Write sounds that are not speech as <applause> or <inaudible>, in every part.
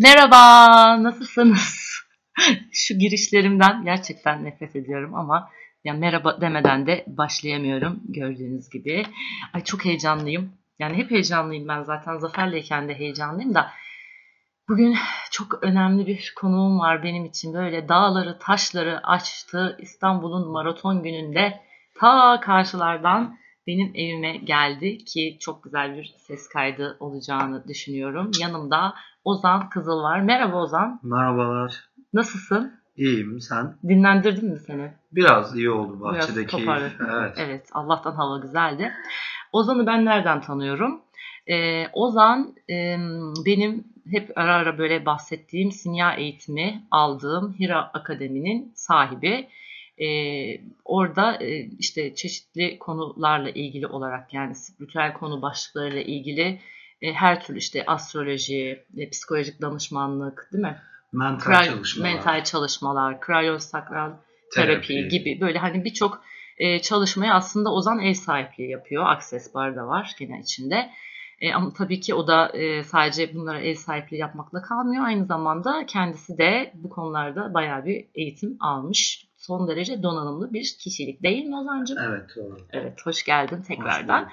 Merhaba, nasılsınız? <laughs> Şu girişlerimden gerçekten nefret ediyorum ama ya merhaba demeden de başlayamıyorum gördüğünüz gibi. Ay çok heyecanlıyım. Yani hep heyecanlıyım ben zaten Zafer'leyken de heyecanlıyım da bugün çok önemli bir konuğum var benim için. Böyle dağları, taşları açtı İstanbul'un maraton gününde ta karşılardan benim evime geldi ki çok güzel bir ses kaydı olacağını düşünüyorum. Yanımda Ozan Kızıl var. Merhaba Ozan. Merhabalar. Nasılsın? İyiyim sen? Dinlendirdim mi seni? Biraz iyi oldu Biraz bahçedeki. toparladın. Evet. Evet. Allah'tan hava güzeldi. Ozan'ı ben nereden tanıyorum? Ee, Ozan e, benim hep ara ara böyle bahsettiğim simya eğitimi aldığım Hira Akademi'nin sahibi. Ee, orada e, işte çeşitli konularla ilgili olarak yani spiritüel konu başlıklarıyla ilgili e, her türlü işte astroloji, e, psikolojik danışmanlık değil mi? Mental Kray- çalışmalar. mental çalışmalar, kriyosakral terapi, Terapi. gibi böyle hani birçok e, çalışmaya aslında Ozan ev sahipliği yapıyor. Access Bar da var gene içinde. E, ama tabii ki o da e, sadece bunlara ev sahipliği yapmakla kalmıyor. Aynı zamanda kendisi de bu konularda bayağı bir eğitim almış. Son derece donanımlı bir kişilik değil mi Ozan'cığım? Evet doğru. Evet, hoş geldin tekrardan. Hoş.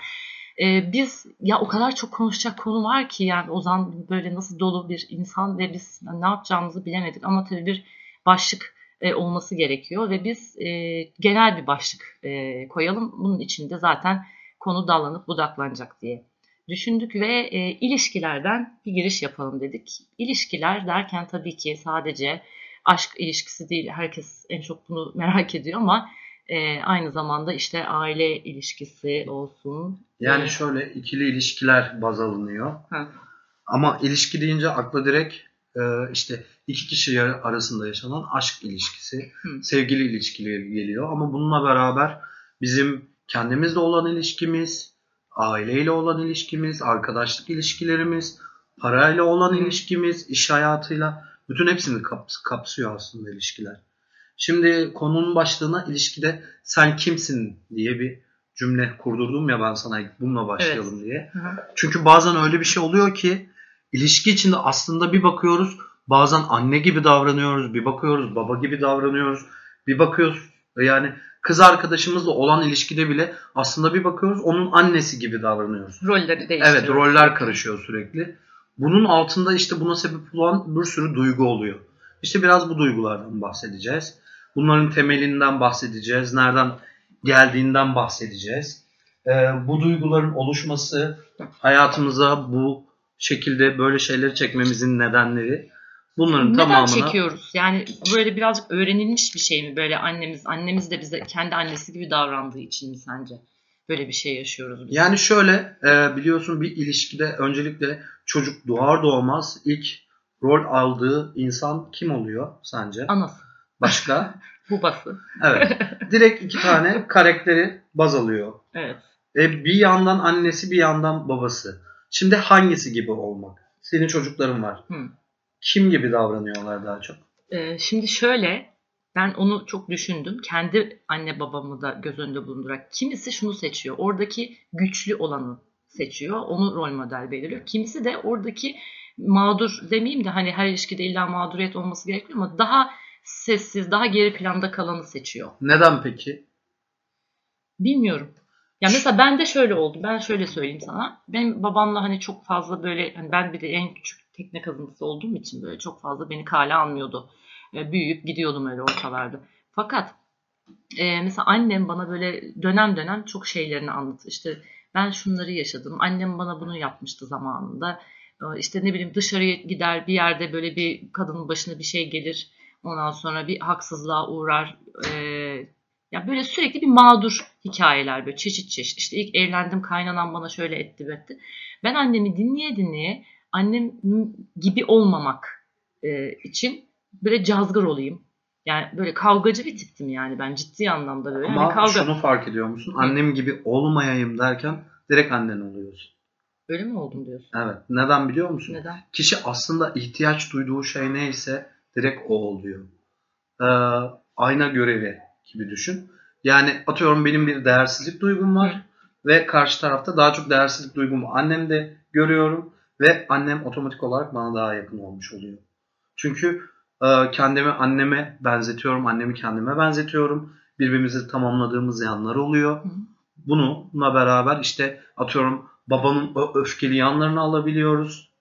Ee, biz ya o kadar çok konuşacak konu var ki yani Ozan böyle nasıl dolu bir insan ve biz ne yapacağımızı bilemedik ama tabii bir başlık e, olması gerekiyor ve biz e, genel bir başlık e, koyalım. Bunun içinde zaten konu dallanıp budaklanacak diye düşündük ve e, ilişkilerden bir giriş yapalım dedik. İlişkiler derken tabii ki sadece aşk ilişkisi değil. Herkes en çok bunu <laughs> merak ediyor ama e, aynı zamanda işte aile ilişkisi olsun. Yani şöyle ikili ilişkiler baz alınıyor. Ha. Ama ilişki deyince akla direkt e, işte iki kişi arasında yaşanan aşk ilişkisi, Hı. sevgili ilişkileri geliyor. Ama bununla beraber bizim kendimizle olan ilişkimiz, aileyle olan ilişkimiz, arkadaşlık ilişkilerimiz, parayla olan Hı. ilişkimiz, iş hayatıyla bütün hepsini kaps- kapsıyor aslında ilişkiler. Şimdi konunun başlığına ilişkide sen kimsin diye bir cümle kurdurdum ya ben sana bununla başlayalım diye. Hı hı. Çünkü bazen öyle bir şey oluyor ki ilişki içinde aslında bir bakıyoruz bazen anne gibi davranıyoruz, bir bakıyoruz baba gibi davranıyoruz, bir bakıyoruz yani kız arkadaşımızla olan ilişkide bile aslında bir bakıyoruz onun annesi gibi davranıyoruz. Rolleri değiştiriyor. Evet roller karışıyor sürekli. Bunun altında işte buna sebep olan bir sürü duygu oluyor. İşte biraz bu duygulardan bahsedeceğiz. Bunların temelinden bahsedeceğiz. Nereden geldiğinden bahsedeceğiz. Ee, bu duyguların oluşması hayatımıza bu şekilde böyle şeyleri çekmemizin nedenleri. Bunların Neden tamamına çekiyoruz? Yani böyle birazcık öğrenilmiş bir şey mi? Böyle annemiz annemiz de bize kendi annesi gibi davrandığı için mi sence? Böyle bir şey yaşıyoruz biz. Yani şöyle e, biliyorsun bir ilişkide öncelikle çocuk doğar doğmaz ilk rol aldığı insan kim oluyor sence? Anası, Başka? <laughs> babası. Evet. <laughs> Direkt iki tane karakteri baz alıyor. Evet. E, bir yandan annesi bir yandan babası. Şimdi hangisi gibi olmak? Senin çocukların var. Hı. Kim gibi davranıyorlar daha çok? Ee, şimdi şöyle ben onu çok düşündüm. Kendi anne babamı da göz önünde bulundurarak. Kimisi şunu seçiyor. Oradaki güçlü olanı seçiyor. Onu rol model belirliyor. Kimisi de oradaki mağdur demeyeyim de hani her ilişkide illa mağduriyet olması gerekiyor ama daha sessiz, daha geri planda kalanı seçiyor. Neden peki? Bilmiyorum. Ya mesela ben de şöyle oldu. Ben şöyle söyleyeyim sana. Benim babamla hani çok fazla böyle hani ben bir de en küçük tekne kazıntısı olduğum için böyle çok fazla beni kale almıyordu. E, büyüyüp gidiyordum öyle ortalarda. Fakat e, mesela annem bana böyle dönem dönem çok şeylerini anlatır. İşte ben şunları yaşadım. Annem bana bunu yapmıştı zamanında. E, işte ne bileyim dışarıya gider bir yerde böyle bir kadının başına bir şey gelir. Ondan sonra bir haksızlığa uğrar. E, ya böyle sürekli bir mağdur hikayeler böyle çeşit çeşit. İşte ilk evlendim kaynanam bana şöyle etti etti. Ben annemi dinleye dinleye annem gibi olmamak e, için böyle cazgır olayım. Yani böyle kavgacı bir tiptim yani ben ciddi anlamda böyle. Ama Hani kavga... şunu fark ediyor musun? Annem gibi olmayayım derken direkt annen oluyorsun. Öyle mi oldum diyorsun? Evet. Neden biliyor musun? Neden? Kişi aslında ihtiyaç duyduğu şey neyse direkt o oluyor. Ee, ayna görevi gibi düşün. Yani atıyorum benim bir değersizlik duygum var Hı. ve karşı tarafta daha çok değersizlik duygumu annemde görüyorum ve annem otomatik olarak bana daha yakın olmuş oluyor. Çünkü kendimi anneme benzetiyorum, annemi kendime benzetiyorum. Birbirimizi tamamladığımız yanlar oluyor. Bununla beraber işte atıyorum babanın ö- öfkeli yanlarını alabiliyoruz.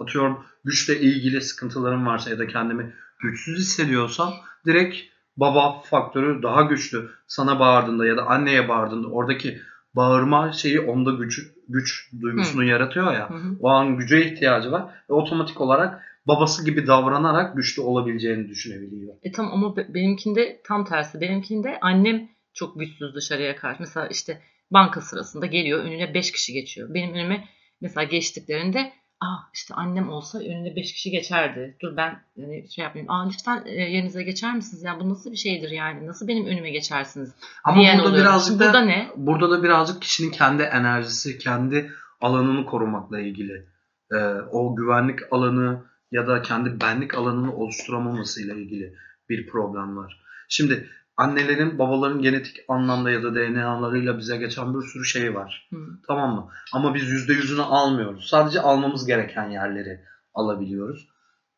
Atıyorum güçle ilgili sıkıntılarım varsa ya da kendimi güçsüz hissediyorsam direkt baba faktörü daha güçlü. Sana bağırdığında ya da anneye bağırdığında oradaki bağırma şeyi onda güç güç duygusunu yaratıyor ya. Hı hı. O an güce ihtiyacı var ve otomatik olarak babası gibi davranarak güçlü olabileceğini düşünebiliyor. E tamam ama be- benimkinde tam tersi. Benimkinde annem çok güçsüz dışarıya karşı. Mesela işte banka sırasında geliyor önüne 5 kişi geçiyor. Benim önüme mesela geçtiklerinde ah işte annem olsa önüne 5 kişi geçerdi. Dur ben yani şey yapmayayım. Aa lütfen e, yerinize geçer misiniz? Ya bu nasıl bir şeydir yani? Nasıl benim önüme geçersiniz? Ama diyen burada oluyor. birazcık da burada ne? burada da birazcık kişinin kendi enerjisi, kendi alanını korumakla ilgili. Ee, o güvenlik alanı ya da kendi benlik alanını oluşturamamasıyla ilgili bir problem var. Şimdi annelerin, babaların genetik anlamda ya da DNA'larıyla bize geçen bir sürü şey var. Hı. Tamam mı? Ama biz %100'ünü almıyoruz. Sadece almamız gereken yerleri alabiliyoruz.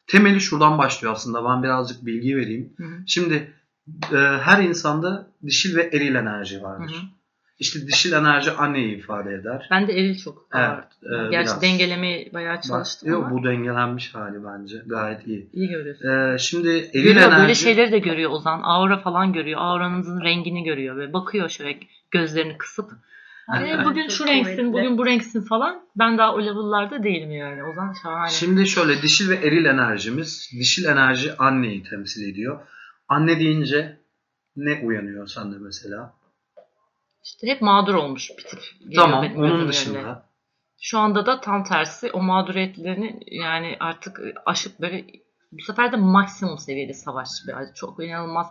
Temeli şuradan başlıyor aslında. Ben birazcık bilgi vereyim. Hı hı. Şimdi e, her insanda dişil ve eril enerji Hı vardır. hı. İşte dişil enerji anneyi ifade eder. Ben de eril çok Evet, ağır. e, Gerçi biraz. dengelemeye bayağı Bak, çalıştım yok, ama bu dengelenmiş hali bence. Gayet iyi. iyi görüyorsun. E, şimdi eril Görüyor enerji... böyle şeyleri de görüyor Ozan. Aura falan görüyor. Auranızın rengini görüyor ve bakıyor şöyle gözlerini kısıp. "E, bugün şu renksin, kuvvetli. bugün bu renksin falan. Ben daha o level'larda değilim yani. Ozan şahane. Şimdi şöyle dişil ve eril enerjimiz. Dişil enerji anneyi temsil ediyor. Anne deyince ne uyanıyor sende mesela? İşte hep mağdur olmuş bir tip. Tamam onun dışında. önüne. Şu anda da tam tersi o mağduriyetlerini yani artık aşıp böyle bu sefer de maksimum seviyede savaş. Biraz çok inanılmaz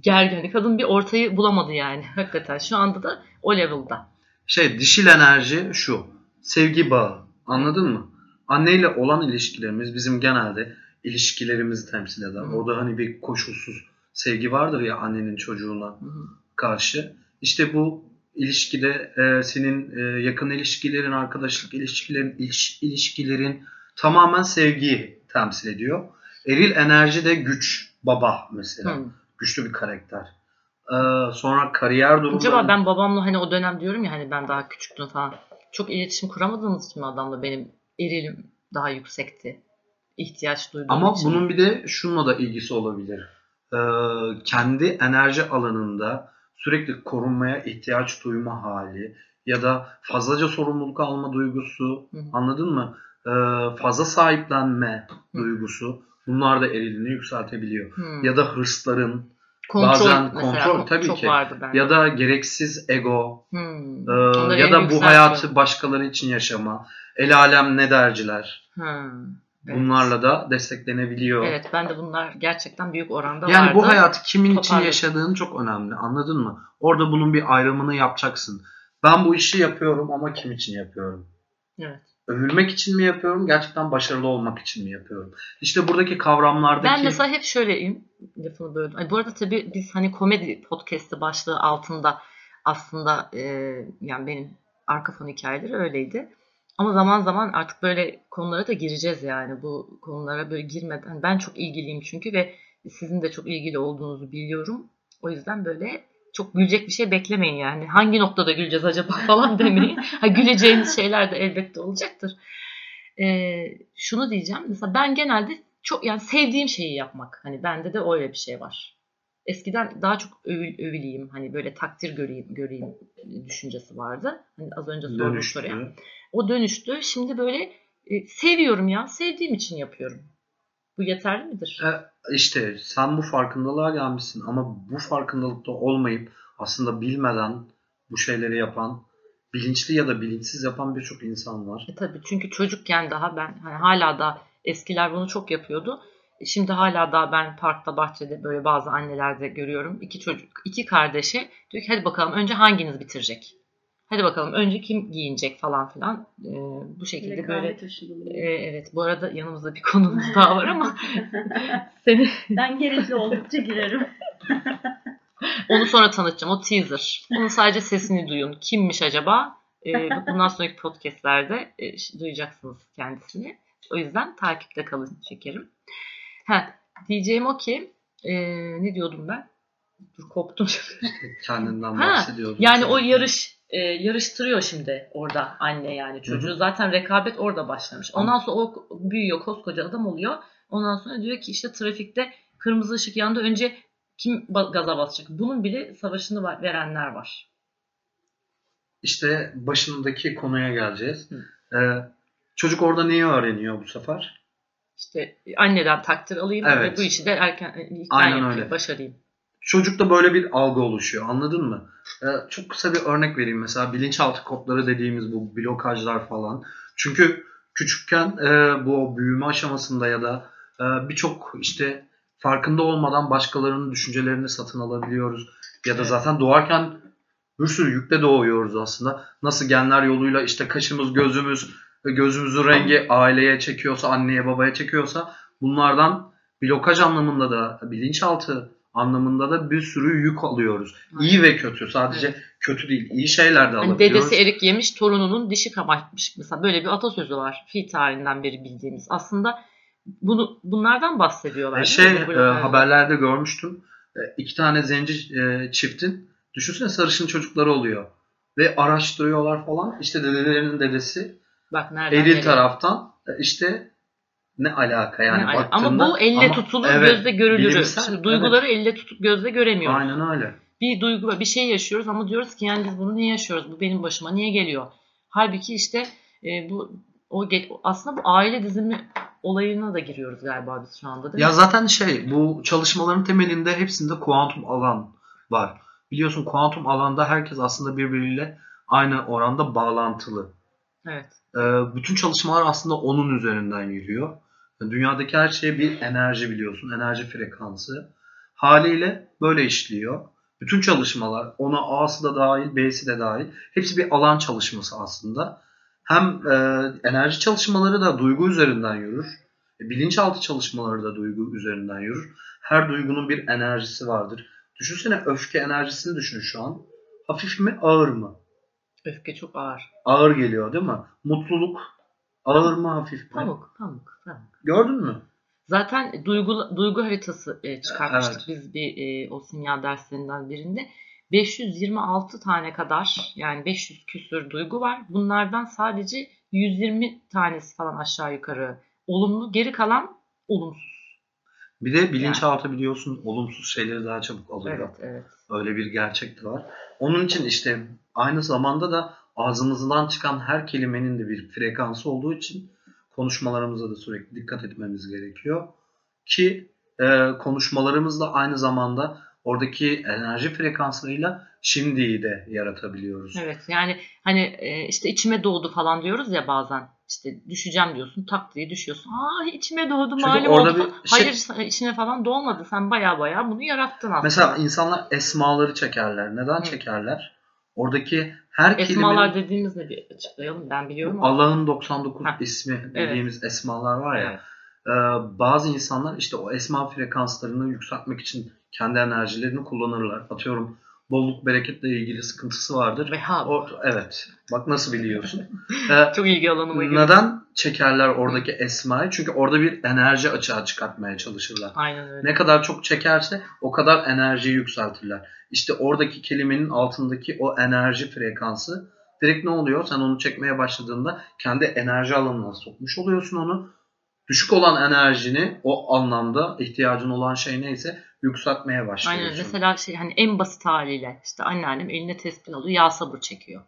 gerginlik. Kadın bir ortayı bulamadı yani <laughs> hakikaten. Şu anda da o level'da. Şey dişil enerji şu. Sevgi bağı. Anladın mı? Anneyle olan ilişkilerimiz bizim genelde ilişkilerimizi temsil eder. Hı. Orada hani bir koşulsuz sevgi vardır ya annenin çocuğuna hı. karşı. İşte bu ilişkide e, senin e, yakın ilişkilerin, arkadaşlık ilişkilerin, iliş- ilişkilerin tamamen sevgiyi temsil ediyor. Eril enerji de güç, baba mesela. Hı. Güçlü bir karakter. Ee, sonra kariyer durumları. Acaba ben babamla hani o dönem diyorum ya hani ben daha küçüktüm falan. Çok iletişim kuramadığımız için mi adamla benim erilim daha yüksekti. İhtiyaç duyduğum Ama için. bunun bir de şununla da ilgisi olabilir. Ee, kendi enerji alanında sürekli korunmaya ihtiyaç duyma hali ya da fazlaca sorumluluk alma duygusu, Hı hı. anladın mı? Ee, fazla sahiplenme duygusu bunlar da erilini yükseltebiliyor. Hmm. Ya da hırsların kontrol bazen mesela kontrol, kon- tabii çok ki. vardı bende. ya da gereksiz ego Hmm. Onları ya da bu hayatı başkaları için yaşama, el alem ne derciler. Hmm. Evet. Bunlarla da desteklenebiliyor. Evet ben de bunlar gerçekten büyük oranda Yani vardı. bu hayatı kimin için Toparladım. yaşadığın çok önemli. Anladın mı? Orada bunun bir ayrımını yapacaksın. Ben bu işi yapıyorum ama kim için yapıyorum? Evet. Övülmek için mi yapıyorum? Gerçekten başarılı olmak için mi yapıyorum? İşte buradaki kavramlardaki... Ben mesela hep şöyleyim. Lafını böldüm. Ay, bu arada tabii biz hani komedi podcast'i başlığı altında aslında e, yani benim arka fon hikayeleri öyleydi. Ama zaman zaman artık böyle konulara da gireceğiz yani. Bu konulara böyle girmeden. Ben çok ilgiliyim çünkü ve sizin de çok ilgili olduğunuzu biliyorum. O yüzden böyle çok gülecek bir şey beklemeyin yani. Hangi noktada güleceğiz acaba <laughs> falan demeyin. ha, güleceğiniz şeyler de elbette olacaktır. Ee, şunu diyeceğim. Mesela ben genelde çok yani sevdiğim şeyi yapmak. Hani bende de öyle bir şey var. Eskiden daha çok övül, övüleyim. Hani böyle takdir göreyim, göreyim düşüncesi vardı. Hani az önce sorduğum soruya. O dönüştü. Şimdi böyle e, seviyorum ya. Sevdiğim için yapıyorum. Bu yeterli midir? E, işte sen bu farkındalığa gelmişsin ama bu farkındalıkta olmayıp aslında bilmeden bu şeyleri yapan, bilinçli ya da bilinçsiz yapan birçok insan var. E tabii çünkü çocukken daha ben hani hala da eskiler bunu çok yapıyordu. Şimdi hala daha ben parkta bahçede böyle bazı annelerde görüyorum. iki çocuk, iki kardeşe diyor ki hadi bakalım önce hanginiz bitirecek? Hadi bakalım önce kim giyinecek falan filan. E, bu şekilde böyle. E, evet bu arada yanımızda bir konumuz daha var ama <laughs> seni Ben gerekli oldukça girerim. <laughs> onu sonra tanıtacağım. O teaser. Onun sadece sesini duyun. Kimmiş acaba? E, bundan sonraki podcastlerde e, duyacaksınız kendisini. O yüzden takipte kalın şekerim. Ha, diyeceğim o ki e, ne diyordum ben? Dur koptum. <laughs> Kendinden Ha, bahsediyordum. Yani o yarış e, yarıştırıyor şimdi orada anne yani çocuğu. Zaten rekabet orada başlamış. Ondan sonra o büyüyor koskoca adam oluyor. Ondan sonra diyor ki işte trafikte kırmızı ışık yandı önce kim gaza basacak? Bunun bile savaşını verenler var. İşte başındaki konuya geleceğiz. Hı. Ee, çocuk orada neyi öğreniyor bu sefer? İşte anneden takdir alayım Evet. ve bu işi de erken e, ilk ben Aynen yapayım, öyle. başarayım. Çocukta böyle bir algı oluşuyor. Anladın mı? Ee, çok kısa bir örnek vereyim. Mesela bilinçaltı kodları dediğimiz bu blokajlar falan. Çünkü küçükken e, bu büyüme aşamasında ya da e, birçok işte farkında olmadan başkalarının düşüncelerini satın alabiliyoruz. Ya da zaten doğarken bir sürü yükle doğuyoruz aslında. Nasıl genler yoluyla işte kaşımız, gözümüz, gözümüzün rengi aileye çekiyorsa, anneye, babaya çekiyorsa bunlardan blokaj anlamında da bilinçaltı anlamında da bir sürü yük alıyoruz. İyi ve kötü. Sadece kötü değil. iyi şeyler de Hani alabiliyoruz. dedesi erik yemiş, torununun dişi kamaşmış. Mesela böyle bir atasözü var. Fi tarihinden beri bildiğimiz. Aslında bunu bunlardan bahsediyorlar. E, şey e, haberlerde görmüştüm. E, iki tane zenci e, çiftin düşünsene sarışın çocukları oluyor. Ve araştırıyorlar falan. İşte dedelerinin dedesi Bak nereden eril nereye? taraftan e, işte ne alaka yani Ne baktığında. Ama bu elle Ama tutulur, evet, gözle görülür. bilimsel, Şimdi evet. duyguları elle tutup gözle göremiyoruz. Aynen öyle. Bir duygu bir şey yaşıyoruz ama diyoruz ki yani biz bunu niye yaşıyoruz? Bu benim başıma niye geliyor? Halbuki işte e, bu o aslında bu aile dizimi olayına da giriyoruz galiba biz şu anda değil Ya mi? zaten şey bu çalışmaların temelinde hepsinde kuantum alan var. Biliyorsun kuantum alanda herkes aslında birbiriyle aynı oranda bağlantılı. Evet. Ee, bütün çalışmalar aslında onun üzerinden yürüyor. Dünyadaki her şey bir enerji biliyorsun. Enerji frekansı. Haliyle böyle işliyor. Bütün çalışmalar ona A'sı da dahil, B'si de dahil. Hepsi bir alan çalışması aslında. Hem e, enerji çalışmaları da duygu üzerinden yürür. E, bilinçaltı çalışmaları da duygu üzerinden yürür. Her duygunun bir enerjisi vardır. Düşünsene öfke enerjisini düşün şu an. Hafif mi ağır mı? Öfke çok ağır. Ağır geliyor değil mi? Mutluluk ağır mı hafif mi? Pamuk, pamuk, pamuk. Gördün mü? Zaten duygu, duygu haritası e, çıkartmıştık Evet. biz bir e, o sinyal derslerinden birinde. 526 tane kadar yani 500 küsür duygu var. Bunlardan sadece 120 tanesi falan aşağı yukarı olumlu. Geri kalan olumsuz. Bir de bilinçaltı biliyorsun olumsuz şeyleri daha çabuk alıyor. Evet, evet. Öyle bir gerçek de var. Onun için işte aynı zamanda da ağzımızdan çıkan her kelimenin de bir frekansı olduğu için konuşmalarımıza da sürekli dikkat etmemiz gerekiyor. Ki e, konuşmalarımızla aynı zamanda oradaki enerji frekanslarıyla şimdiyi de yaratabiliyoruz. Evet yani hani e, işte içime doğdu falan diyoruz ya bazen. İşte düşeceğim diyorsun tak diye düşüyorsun. Aa içime doğdu Çünkü malum orada oldu. bir şey- Hayır sen- içine falan doğmadı. Sen baya baya bunu yarattın aslında. Mesela insanlar esmaları çekerler. Neden Hı. çekerler? Oradaki her Esmalar kelimenin dediğimiz ne bir açıklayalım. Ben biliyorum. Allah'ın 99 Heh. ismi dediğimiz esmalar var ya. Evet. e, bazı insanlar işte o esma frekanslarını yükseltmek için kendi enerjilerini kullanırlar. Atıyorum bolluk bereketle ilgili sıkıntısı vardır. Vehhab. O, evet. Bak nasıl biliyorsun. <laughs> E, Çok ilgi alanıma giriyor. neden çekerler oradaki esmayı? Çünkü orada bir enerji açığa çıkartmaya çalışırlar. Aynen öyle. Ne kadar çok çekerse o kadar enerjiyi yükseltirler. İşte oradaki kelimenin altındaki o enerji frekansı direkt ne oluyor? Sen onu çekmeye başladığında kendi enerji alanına sokmuş oluyorsun onu. Düşük olan enerjini o anlamda ihtiyacın olan şey neyse yükseltmeye başlıyorsun. Aynen mesela şey hani en basit haliyle işte anneannem eline tespih alıyor yağ sabır çekiyor.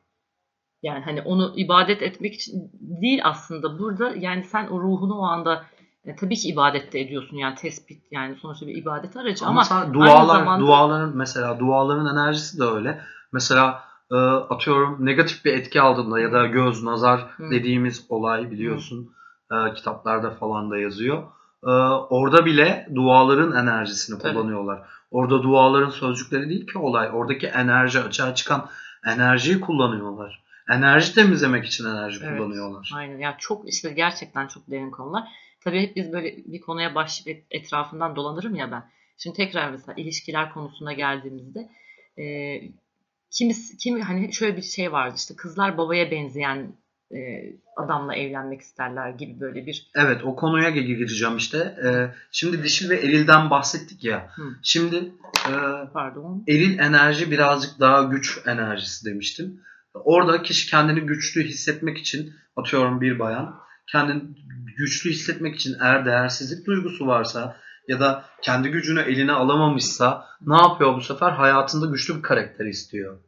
Yani hani onu ibadet etmek için değil aslında burada yani sen o ruhunu o anda e, tabii ki ibadette ediyorsun yani tespit yani sonuçta bir ibadet aracı Ama, ama, mesela aynı dualar, zamanda duaların mesela duaların enerjisi de öyle. Mesela e, atıyorum negatif bir etki aldığında ya da göz, nazar Hı. dediğimiz olay biliyorsun e, kitaplarda falan da yazıyor. E, orada bile duaların enerjisini Tabii. kullanıyorlar. Orada duaların sözcükleri değil ki olay. Oradaki enerji açığa çıkan enerjiyi kullanıyorlar. Enerji temizlemek için enerji Evet. kullanıyorlar. Aynen ya çok işte gerçekten çok derin konular. Tabii hep biz böyle bir konuya başlayıp etrafından dolanırım ya ben. Şimdi tekrar mesela ilişkiler konusuna geldiğimizde e, kimisi kimi hani şöyle bir şey vardı işte kızlar babaya benzeyen e, adamla evlenmek isterler gibi böyle bir Evet o konuya gir- gireceğim işte. Ee, şimdi dişil ve erilden bahsettik ya. Hı. Şimdi e, pardon eril enerji birazcık daha güç enerjisi demiştim. Orada kişi kendini güçlü hissetmek için atıyorum bir bayan kendini güçlü hissetmek için eğer değersizlik duygusu varsa ya da kendi gücünü eline alamamışsa ne yapıyor bu sefer? Hayatında güçlü bir karakter istiyor.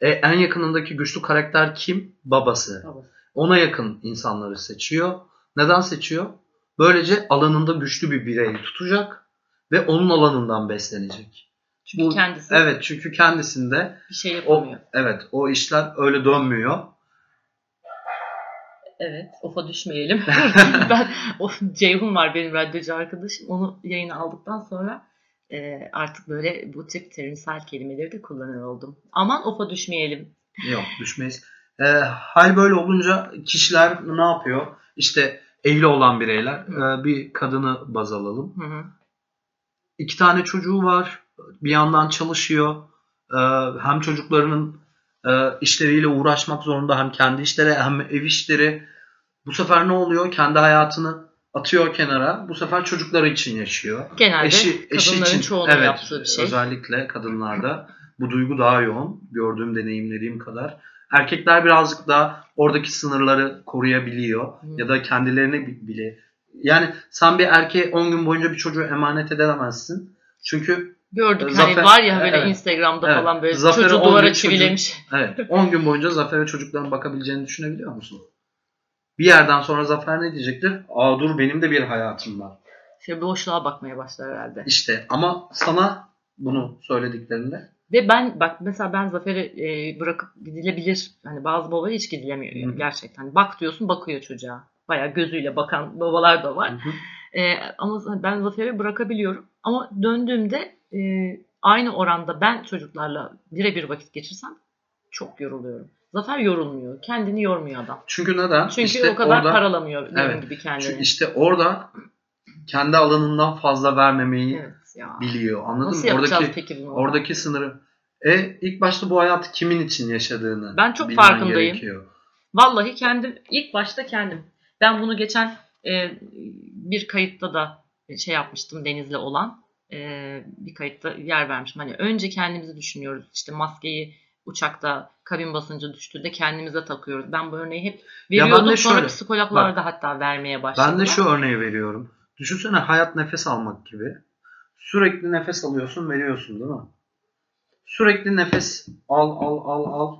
E, en yakınındaki güçlü karakter kim? Babası. babası. Ona yakın insanları seçiyor. Neden seçiyor? Böylece alanında güçlü bir bireyi tutacak ve onun alanından beslenecek. Çünkü Bu- kendisi Evet çünkü kendisinde bir şey o yapamıyor. evet o işler öyle dönmüyor. Evet, ofa düşmeyelim. <laughs> ben o Ceyhun var benim radyocu arkadaşım. Onu yayına aldıktan sonra e, artık böyle bu tip terimsel kelimeleri de kullanır oldum. Aman ofa düşmeyelim. Yok düşmeyiz. Ee, hal böyle olunca kişiler ne yapıyor? İşte evli olan bireyler e, bir kadını baz alalım. Hı hı. İki tane çocuğu var. Bir yandan çalışıyor. Ee, hem çocuklarının e, işleriyle uğraşmak zorunda hem kendi işleri hem ev işleri. Bu sefer ne oluyor? Kendi hayatını atıyor kenara. Bu sefer çocukları için yaşıyor. Genelde Eşi, eşi kadınların için çoğunun evet, yaptığı bir şey. özellikle kadınlarda bu duygu daha yoğun. Gördüğüm, deneyimlediğim kadar. Erkekler birazcık daha oradaki sınırları koruyabiliyor. Hı. Ya da kendilerini bi- bile. Yani sen bir erkeğe 10 gün boyunca bir çocuğu emanet edemezsin. Çünkü Gördük Zafer- hani var ya böyle Evet. Instagram'da Evet. falan böyle Zafer'e çocuğu duvara çivilemiş. evet 10 gün boyunca Zafer'e çocukların bakabileceğini düşünebiliyor musun? Bir yerden sonra Zafer ne diyecektir? Aa dur benim de bir hayatım var. Şöyle boşluğa bakmaya başlar herhalde. İşte ama sana bunu söylediklerinde Ve ben bak mesela ben Zafer'i e, bırakıp gidilebilir. Hani bazı babalar hiç gidilemiyor yani Hı. gerçekten. Bak diyorsun bakıyor çocuğa. Bayağı gözüyle bakan babalar da var. E, ama ben Zafer'i bırakabiliyorum. Ama döndüğümde e, aynı oranda ben çocuklarla birebir vakit geçirsem çok yoruluyorum. Zafer yorulmuyor. Kendini yormuyor adam. çünkü neden? Çünkü İşte o kadar orada- paralamıyor Evet. gibi kendini. Çünkü işte orada kendi alanından fazla vermemeyi evet ya. biliyor. Anladın Nasıl mı? Oradaki peki bunu? oradaki sınırı. E ilk başta bu hayatı kimin için yaşadığını Ben çok farkındayım. gerekiyor. Vallahi kendim ilk başta kendim. Ben bunu geçen e, bir kayıtta da şey yapmıştım Deniz'le olan e, bir kayıtta yer vermişim. Hani önce kendimizi düşünüyoruz. İşte maskeyi uçakta kabin basıncı düştüğünde kendimize takıyoruz. Ben bu örneği hep veriyordum. Sonra şöyle, psikologlar bak, da hatta vermeye başladılar. Ben de şu örneği veriyorum. Düşünsene hayat nefes almak gibi. Sürekli nefes alıyorsun, veriyorsun değil mi? Sürekli nefes al al al al.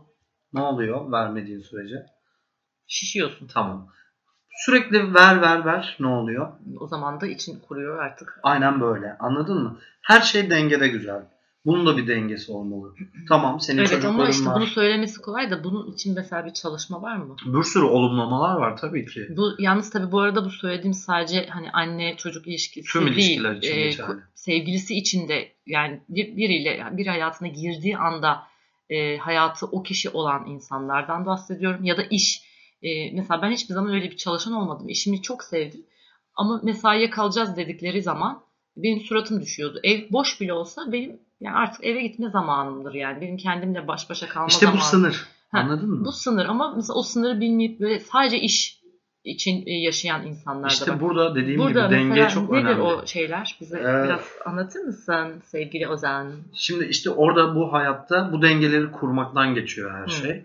Ne oluyor vermediğin sürece? şişiyorsun. Tamam. Sürekli ver ver ver ne oluyor? O zaman da için kuruyor artık. Aynen böyle. Anladın mı? Her şey dengede güzel. Bunun da bir dengesi olmalı. Tamam senin evet çocukların ama işte var. bunu söylemesi kolay da bunun için mesela bir çalışma var mı? Bir sürü olumlamalar var tabii ki. Bu yalnız tabii bu arada bu söylediğim sadece hani anne çocuk ilişkisi Tüm değil. ilişkiler için Ee, geçerli. sevgilisi için de yani bir, biriyle bir hayatına girdiği anda e, hayatı o kişi olan insanlardan bahsediyorum ya da iş. E, mesela ben hiçbir zaman öyle bir çalışan olmadım. İşimi çok sevdim. Ama mesaiye kalacağız dedikleri zaman benim suratım düşüyordu. Ev boş bile olsa benim yani artık eve gitme zamanımdır yani. Benim kendimle baş başa kalma İşte bu zamanım. sınır. Ha, Anladın mı? Bu sınır ama mesela o sınırı bilmeyip böyle sadece iş için e, yaşayan insanlar da İşte burada dediğim Burada gibi denge çok nedir önemli. o şeyler? Bize Ee, biraz anlatır mısın sevgili Ozan? Şimdi işte orada bu hayatta bu dengeleri kurmaktan geçiyor her Hı. şey. Ee,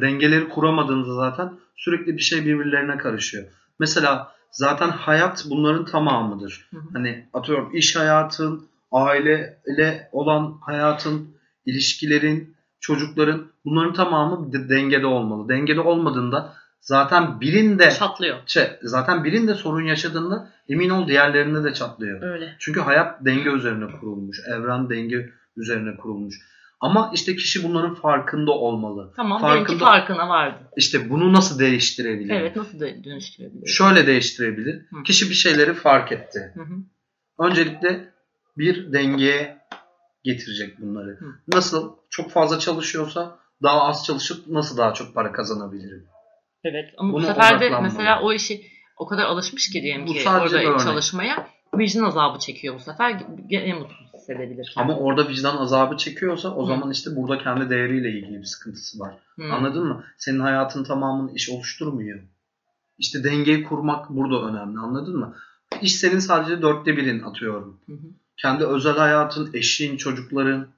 dengeleri kuramadığınızda zaten sürekli bir şey birbirlerine karışıyor. Mesela zaten hayat bunların tamamıdır. Hı. Hani atıyorum iş hayatın, aileyle olan hayatın, ilişkilerin, çocukların bunların tamamı de- dengede olmalı. Dengede olmadığında zaten birinde Çatlıyor. şey, zaten birinde sorun yaşadığında emin ol diğerlerinde de çatlıyor. Öyle. Çünkü hayat denge üzerine kurulmuş. Evren denge üzerine kurulmuş. Ama işte kişi bunların farkında olmalı. Tamam Farkında- farkına vardı. İşte bunu nasıl değiştirebilir? Evet nasıl da dönüştürebiliriz? Şöyle değiştirebilir. Hı. Kişi bir şeyleri fark etti. Hı hı. Öncelikle bir dengeye getirecek bunları. Hı. Nasıl? Çok fazla çalışıyorsa daha az çalışıp nasıl daha çok para kazanabilirim? Evet ama bu Buna sefer de mesela o işi o kadar alışmış ki diyelim Bu ki orada çalışmaya vicdan azabı çekiyor bu sefer. Gene mutsuz hissedebilir. Ama orada vicdan azabı çekiyorsa o Hı. zaman işte burada kendi değeriyle ilgili bir sıkıntısı var. Hı. Anladın mı? Senin hayatın tamamını iş oluşturmuyor. İşte dengeyi kurmak burada önemli. Anladın mı? İş senin sadece dörtte birin atıyorum. Hı hı. Kendi özel hayatın, eşin, çocukların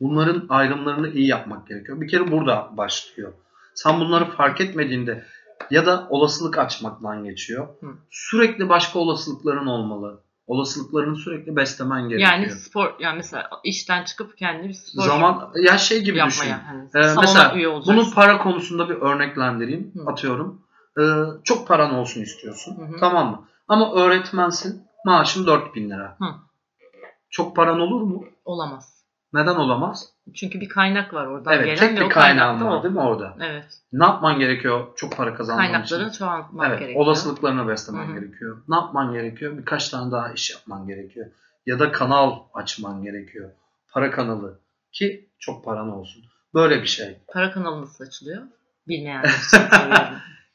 bunların ayrımlarını iyi yapmak gerekiyor. Bir kere burada başlıyor. Sen bunları fark etmediğinde ya da olasılık açmaktan geçiyor. Hı. Sürekli başka olasılıkların olmalı. Olasılıklarını sürekli beslemen gerekiyor. Yani spor yani mesela işten çıkıp kendini bir spor Zaman ya şey gibi düşün. yapmaya hani Ee, mesela. Bunu para konusunda bir örneklendireyim. Hı. Atıyorum. Ee, çok paran olsun istiyorsun. Hı hı. Tamam mı? Ama öğretmensin. Maaşın 4000 lira. Hı. Çok paran olur mu? olamaz. Neden olamaz? Çünkü bir kaynak var oradan Evet, gelen tek bir kaynağın var değil mi orada? Evet. Ne yapman gerekiyor çok para kazanman Kaynakları için? çoğaltmak Evet, gerekiyor. olasılıklarını beslemen Hı hı. gerekiyor. Ne yapman gerekiyor? Birkaç tane daha iş yapman gerekiyor. Ya da kanal açman gerekiyor. Para kanalı ki çok paran olsun. Böyle bir şey. Para kanalı nasıl açılıyor? Bilmeyenler <laughs> için.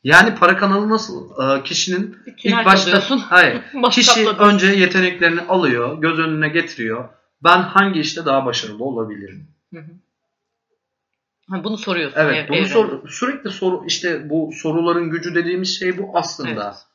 Yani para kanalı nasıl? Ee, kişinin tünel ilk başta hayır. <laughs> Kişi önce yeteneklerini alıyor, göz önüne getiriyor. Ben hangi işte daha başarılı olabilirim? Hı hı. Ha, bunu soruyorsun. Evet, ev- bunu sor, sürekli soru işte bu soruların gücü dediğimiz şey bu aslında. Evet.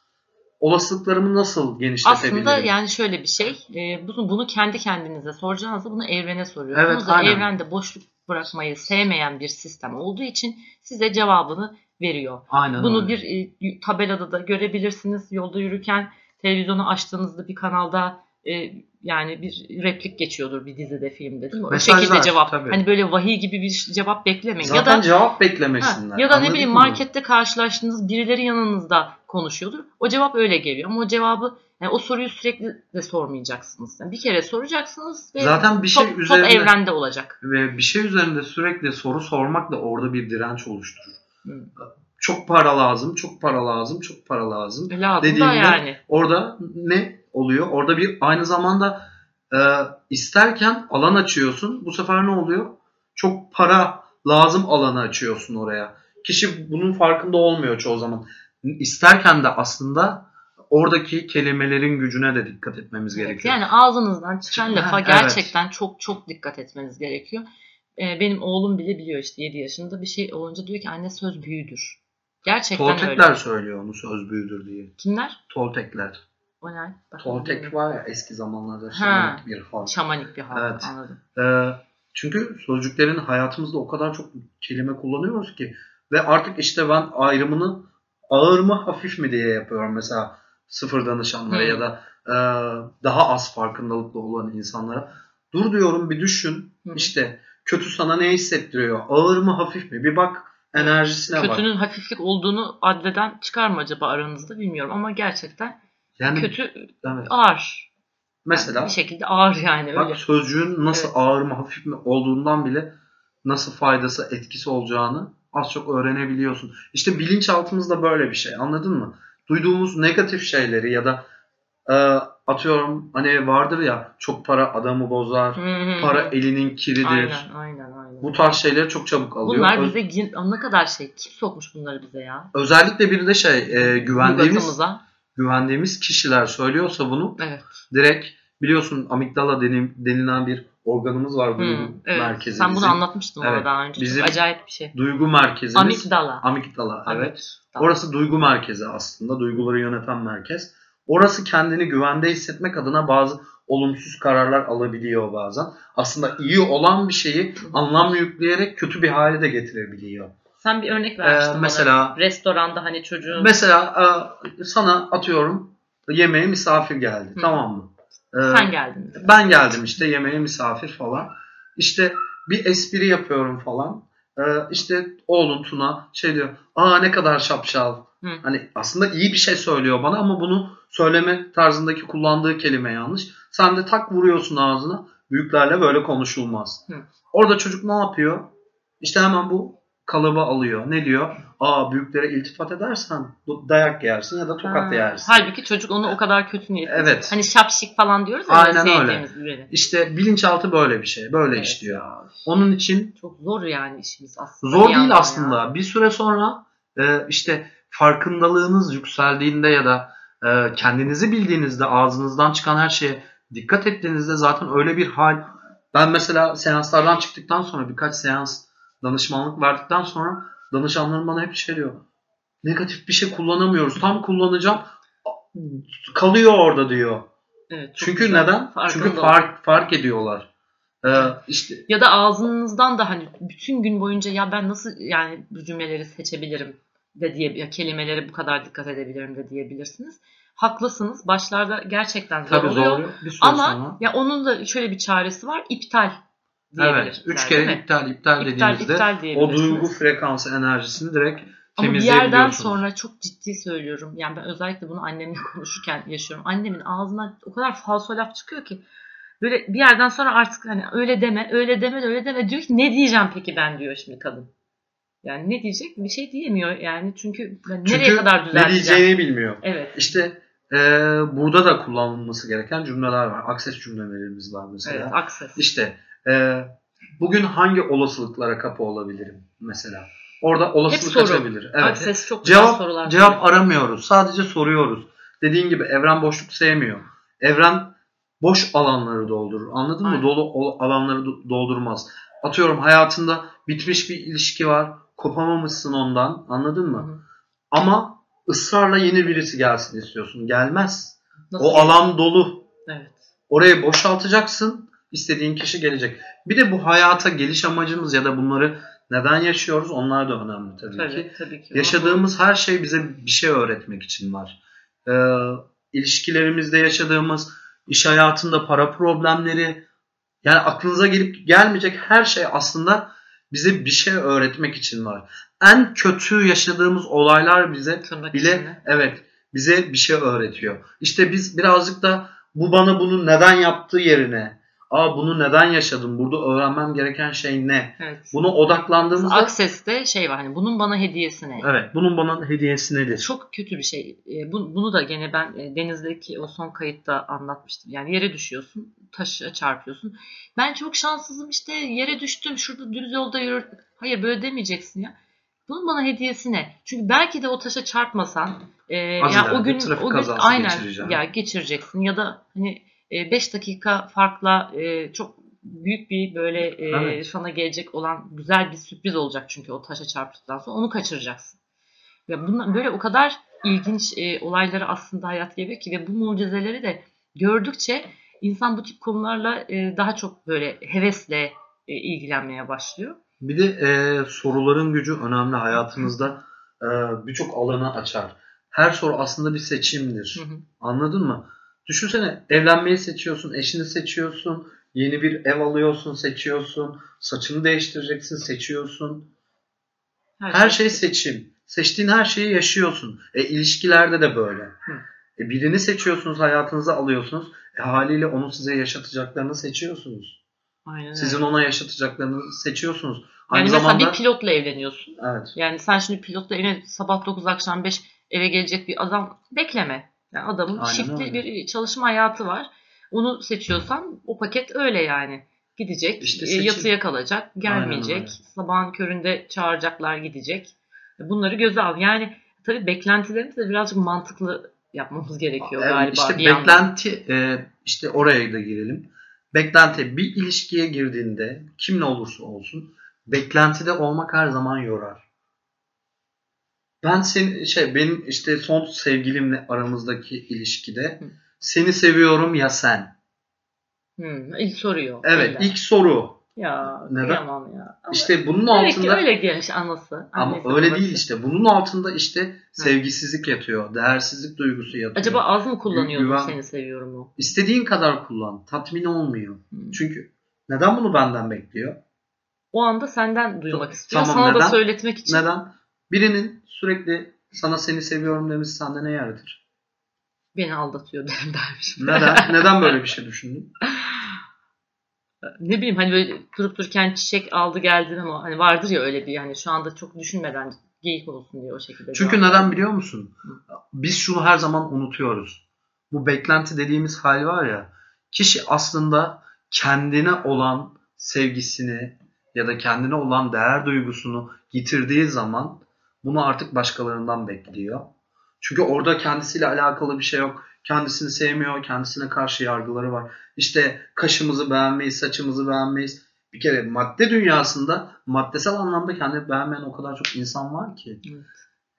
Olasılıklarımı nasıl genişletebilirim? Aslında yani şöyle bir şey. e, bunu, bunu kendi kendinize soracağınızda bunu evrene soruyorsunuz. Evet, Ve aynen. Evrende boşluk bırakmayı sevmeyen bir sistem olduğu için size cevabını veriyor. Aynen Bunu öyle. bir e, tabelada da görebilirsiniz. Yolda yürürken televizyonu açtığınızda bir kanalda e, yani bir replik geçiyordur bir dizide, filmde değil mi? O Mesajlar, şekilde cevap. tabii. Hani böyle vahiy gibi bir cevap beklemeyin. Zaten ya da cevap Ha, beklemesinler. ya da ne bileyim mı? markette karşılaştığınız birileri yanınızda konuşuyordur. O cevap öyle geliyor ama o cevabı yani o soruyu sürekli de sormayacaksınız. Yani bir kere soracaksınız ve Zaten bir şey top, top üzerinde evrende olacak. ve bir şey üzerinde sürekli soru sormak da orada bir direnç oluşturur. Çok para lazım, çok para lazım, çok para lazım. Lazım da Dediğimde yani. Orada ne oluyor? Orada bir aynı zamanda e, isterken alan açıyorsun. Bu sefer ne oluyor? Çok para lazım alanı açıyorsun oraya. Kişi bunun farkında olmuyor çoğu zaman. İsterken de aslında oradaki kelimelerin gücüne de dikkat etmemiz Evet, gerekiyor. yani ağzınızdan çıkan lafa evet. gerçekten çok çok dikkat etmeniz gerekiyor. Ee, benim oğlum bile biliyor işte 7 yaşında bir şey olunca diyor ki anne söz büyüdür. Gerçekten Toltekler öyle. söylüyor onu söz büyüdür diye. Kimler? Toltekler. O ne? Bak, Toltek bilmiyorum. var ya eski zamanlarda şamanik bir halk. Şamanik bir halk Evet. anladım. Ee, çünkü sözcüklerin hayatımızda o kadar çok kelime kullanıyoruz ki ve artık işte ben ayrımını ağır mı hafif mi diye yapıyorum mesela sıfır danışanlara Hmm. ya da e, daha az farkındalıklı olan insanlara. Dur diyorum bir düşün Hı. işte kötü sana ne hissettiriyor? Ağır mı hafif mi? Bir bak enerjisine bak. Kötünün hafiflik olduğunu adleden çıkar mı acaba aranızda bilmiyorum ama gerçekten Yani kötü evet. ağır. mesela bir şekilde ağır yani öyle. Bak sözcüğün nasıl Evet. ağır mı hafif mi olduğundan bile nasıl faydası etkisi olacağını az çok öğrenebiliyorsun. İşte bilinçaltımızda böyle bir şey anladın mı? Duyduğumuz negatif şeyleri ya da e, atıyorum hani vardır ya çok para adamı bozar, Hı hı. para elinin kiridir. Aynen aynen aynen. Bu tarz şeyleri çok çabuk alıyor. Bunlar Öz- bize gir- ne kadar şey kim sokmuş bunları bize ya? özellikle bir de şey e, güvendiğimiz güvendiğimiz kişiler söylüyorsa bunu Evet. direkt biliyorsun amigdala denim, denilen bir organımız var duygu evet. merkezi. Sen bunu anlatmıştın Evet, daha önce. bizim- Çok acayip bir şey. Duygu merkezimiz. Amigdala. Amigdala evet. Amigdala. Orası duygu merkezi aslında. Duyguları yöneten merkez. Orası kendini güvende hissetmek adına bazı olumsuz kararlar alabiliyor bazen. Aslında iyi olan bir şeyi anlam yükleyerek kötü bir hale de getirebiliyor. Sen bir örnek vermiştin Ee, mesela- bana. Restoranda hani çocuğun Mesela e, sana atıyorum yemeğe misafir geldi Hı. tamam mı? Ee, sen geldin. Ben geldim işte yemeğe misafir falan. İşte bir espri yapıyorum falan. Ee, işte oğlun Tuna şey diyor. Aa ne kadar şapşal. Hı. Hani aslında iyi bir şey söylüyor bana ama bunu söyleme tarzındaki kullandığı kelime yanlış. Sen de tak vuruyorsun ağzına. Büyüklerle böyle konuşulmaz. Hı. Orada çocuk ne yapıyor? İşte hemen bu kalıbı alıyor. Ne diyor? Aa büyüklere iltifat edersen dayak yersin ya da tokat Ha. yersin. Halbuki çocuk onu o kadar kötü niyetli. Evet. Hani şapşik falan diyoruz ya. Aynen böyle öyle. İşte bilinçaltı böyle bir şey. Böyle Evet işliyor. Onun için Çok zor yani işimiz aslında. zor değil aslında. ya. Bir süre sonra e, işte farkındalığınız yükseldiğinde ya da e, kendinizi bildiğinizde ağzınızdan çıkan her şeye dikkat ettiğinizde zaten öyle bir hal. Ben mesela seanslardan çıktıktan sonra birkaç seans danışmanlık verdikten sonra danışanlarım bana hep şey diyor. Negatif bir şey kullanamıyoruz. Tam kullanacağım kalıyor orada diyor. Evet, Çünkü güzel. neden? Farkında Çünkü fark fark ediyorlar. Ee, işte Ya da ağzınızdan da hani bütün gün boyunca ya ben nasıl yani bu cümleleri seçebilirim de diye ya kelimelere bu kadar dikkat edebilirim de diyebilirsiniz. Haklısınız. Başlarda gerçekten zor tabii oluyor. zor. Ama sonra. ya onun da şöyle bir çaresi var. İptal Evet. Üç kere iptal iptal, dediğinizde iptal o duygu frekansı enerjisini direkt Ama bir temizleyebiliyorsunuz. yerden sonra çok ciddi söylüyorum. Yani ben özellikle bunu annemle <laughs> konuşurken yaşıyorum. Annemin ağzından o kadar falso laf çıkıyor ki böyle bir yerden sonra artık hani öyle deme, öyle deme, öyle deme diyor ki ne diyeceğim peki ben diyor şimdi kadın. Yani ne diyecek? Bir şey diyemiyor yani çünkü nereye Çünkü kadar ne düzelteceğim? diyeceğini bilmiyor. Evet. İşte e, burada da kullanılması gereken cümleler var. Akses cümlelerimiz var mesela. Evet, akses. İşte e, bugün hangi olasılıklara kapı olabilirim mesela? Orada olasılık açabilir. Evet. Akses çok güzel Cevap sorular. cevap soruyor. aramıyoruz. Sadece soruyoruz. Dediğin gibi evren boşluk sevmiyor. Evren boş alanları doldurur. Anladın Aynen. mı? Dolu alanları do- doldurmaz. Atıyorum hayatında bitmiş bir ilişki var. Kopamamışsın ondan. Anladın mı? Hı. Ama ısrarla yeni birisi gelsin istiyorsun. Gelmez. Nasıl o alan dolu. Evet. Orayı boşaltacaksın. İstediğin kişi gelecek. Bir de bu hayata geliş amacımız ya da bunları neden yaşıyoruz onlar da önemli tabii, Tabii, ki. tabii ki. Yaşadığımız her şey bize bir şey öğretmek için var. Ee, ilişkilerimizde yaşadığımız, iş hayatında para problemleri, yani aklınıza gelip gelmeyecek her şey aslında bize bir şey öğretmek için var. En kötü yaşadığımız olaylar bize Tırnak bile içinde. evet bize bir şey öğretiyor. İşte biz birazcık da bu bana bunu neden yaptığı yerine aa bunu neden yaşadım burada öğrenmem gereken şey ne? Evet. Buna odaklandığımızda Akses'te şey var hani bunun bana hediyesi ne? evet bunun bana hediyesi nedir? Çok kötü bir şey. E, bu- bunu da gene ben e, denizdeki o son kayıtta anlatmıştım. Yani yere düşüyorsun, taşa çarpıyorsun. Ben çok şanssızım işte yere düştüm, şurada düz yolda yürür. Hayır böyle demeyeceksin ya. Bunun bana hediyesi ne? Çünkü belki de o taşa çarpmasan e, ya ileride o gün o gün aynen ya geçireceksin ya da hani 5 dakika farkla e, çok büyük bir böyle e, Evet. sana gelecek olan güzel bir sürpriz olacak çünkü o taşa çarptıktan sonra onu kaçıracaksın. Ve bunlar böyle o kadar ilginç e, olayları aslında hayat geliyor ki ve bu mucizeleri de gördükçe insan bu tip konularla e, daha çok böyle hevesle e, ilgilenmeye başlıyor. Bir de e, soruların gücü önemli hayatımızda e, birçok alanı açar. Her soru aslında bir seçimdir. Hı hı. Anladın mı? Düşünsene evlenmeyi seçiyorsun, eşini seçiyorsun, yeni bir ev alıyorsun, seçiyorsun, saçını değiştireceksin, seçiyorsun. Her şey seçim. Seçtiğin her şeyi yaşıyorsun. E ilişkilerde de böyle. E, birini seçiyorsunuz, hayatınıza alıyorsunuz. E, haliyle onun size yaşatacaklarını seçiyorsunuz. Aynen. Sizin ona yaşatacaklarını seçiyorsunuz. yani Aynı mesela zamanda bir pilotla evleniyorsun. evet. Yani sen şimdi pilotla evine sabah 9 akşam 5 eve gelecek bir adam bekleme. Yani adamın Aynen öyle. bir çalışma hayatı var. Onu seçiyorsan o paket öyle yani. Gidecek, İşte e, seçim. yatıya kalacak, gelmeyecek. Sabahın köründe çağıracaklar gidecek. Bunları göze al. Yani tabii beklentilerimizi de birazcık mantıklı yapmamız gerekiyor galiba. işte beklenti e, işte oraya da girelim. Beklenti bir ilişkiye girdiğinde kimle olursa olsun beklentide olmak her zaman yorar. Ben seni şey benim işte son sevgilimle aramızdaki ilişkide Hı. seni seviyorum ya sen. Hmm, ilk soruyor. Evet Öyle. ilk soru. Ya Neden? kıyamam ya. Ama İşte bunun demek ki altında öyle gelmiş anası. ama annesi, öyle babası. değil işte. Bunun altında işte sevgisizlik yatıyor. Değersizlik duygusu yatıyor. Acaba az mı kullanıyordun Güven- seni seviyorum o? İstediğin kadar kullan. Tatmin olmuyor. Hmm. Çünkü neden bunu benden bekliyor? O anda senden duymak istiyor. Tamam, Sana da neden? söyletmek için. Neden? Birinin sürekli sana seni seviyorum demesi sende ne yaratır? Beni aldatıyor <laughs> dermiş. Neden? <laughs> Neden böyle bir şey düşündün? ne bileyim hani böyle durup dururken çiçek aldı geldi ama hani vardır ya öyle bir yani şu anda çok düşünmeden geyik olsun diye o şekilde. Çünkü neden veriyor. biliyor musun? Biz şunu her zaman unutuyoruz. Bu beklenti dediğimiz hal var ya, kişi aslında kendine olan sevgisini ya da kendine olan değer duygusunu yitirdiği zaman bunu artık başkalarından bekliyor. Çünkü orada kendisiyle alakalı bir şey yok. kendisini sevmiyor, kendisine karşı yargıları var. İşte kaşımızı beğenmeyiz, saçımızı beğenmeyiz. Bir kere madde dünyasında maddesel anlamda kendini beğenmeyen o kadar çok insan var ki. Evet.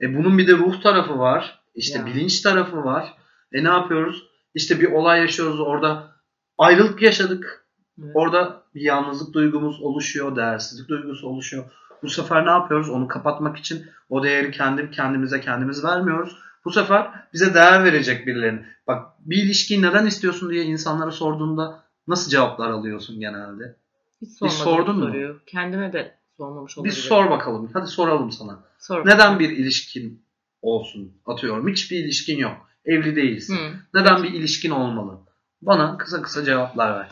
E bunun bir de ruh tarafı var. İşte Ya. bilinç tarafı var. E ne yapıyoruz? İşte bir olay yaşıyoruz orada. Ayrılık yaşadık. Evet. Orada bir yalnızlık duygumuz oluşuyor, değersizlik duygusu oluşuyor. Bu sefer ne yapıyoruz? Onu kapatmak için o değeri kendi kendimize kendimiz vermiyoruz. Bu sefer bize değer verecek birilerini. Bak bir ilişkiyi neden istiyorsun diye insanlara sorduğunda nasıl cevaplar alıyorsun genelde? Hiç Hiç sordun mu? soruyu. Kendime de sormamış Bir olabilirim. sor bakalım. Hadi soralım sana. Sor Neden bir ilişkin olsun? Atıyorum. Hiçbir ilişkin yok. Evli değilsin. Hı. Neden bir ilişkin olmalı? Bana kısa kısa cevaplar ver.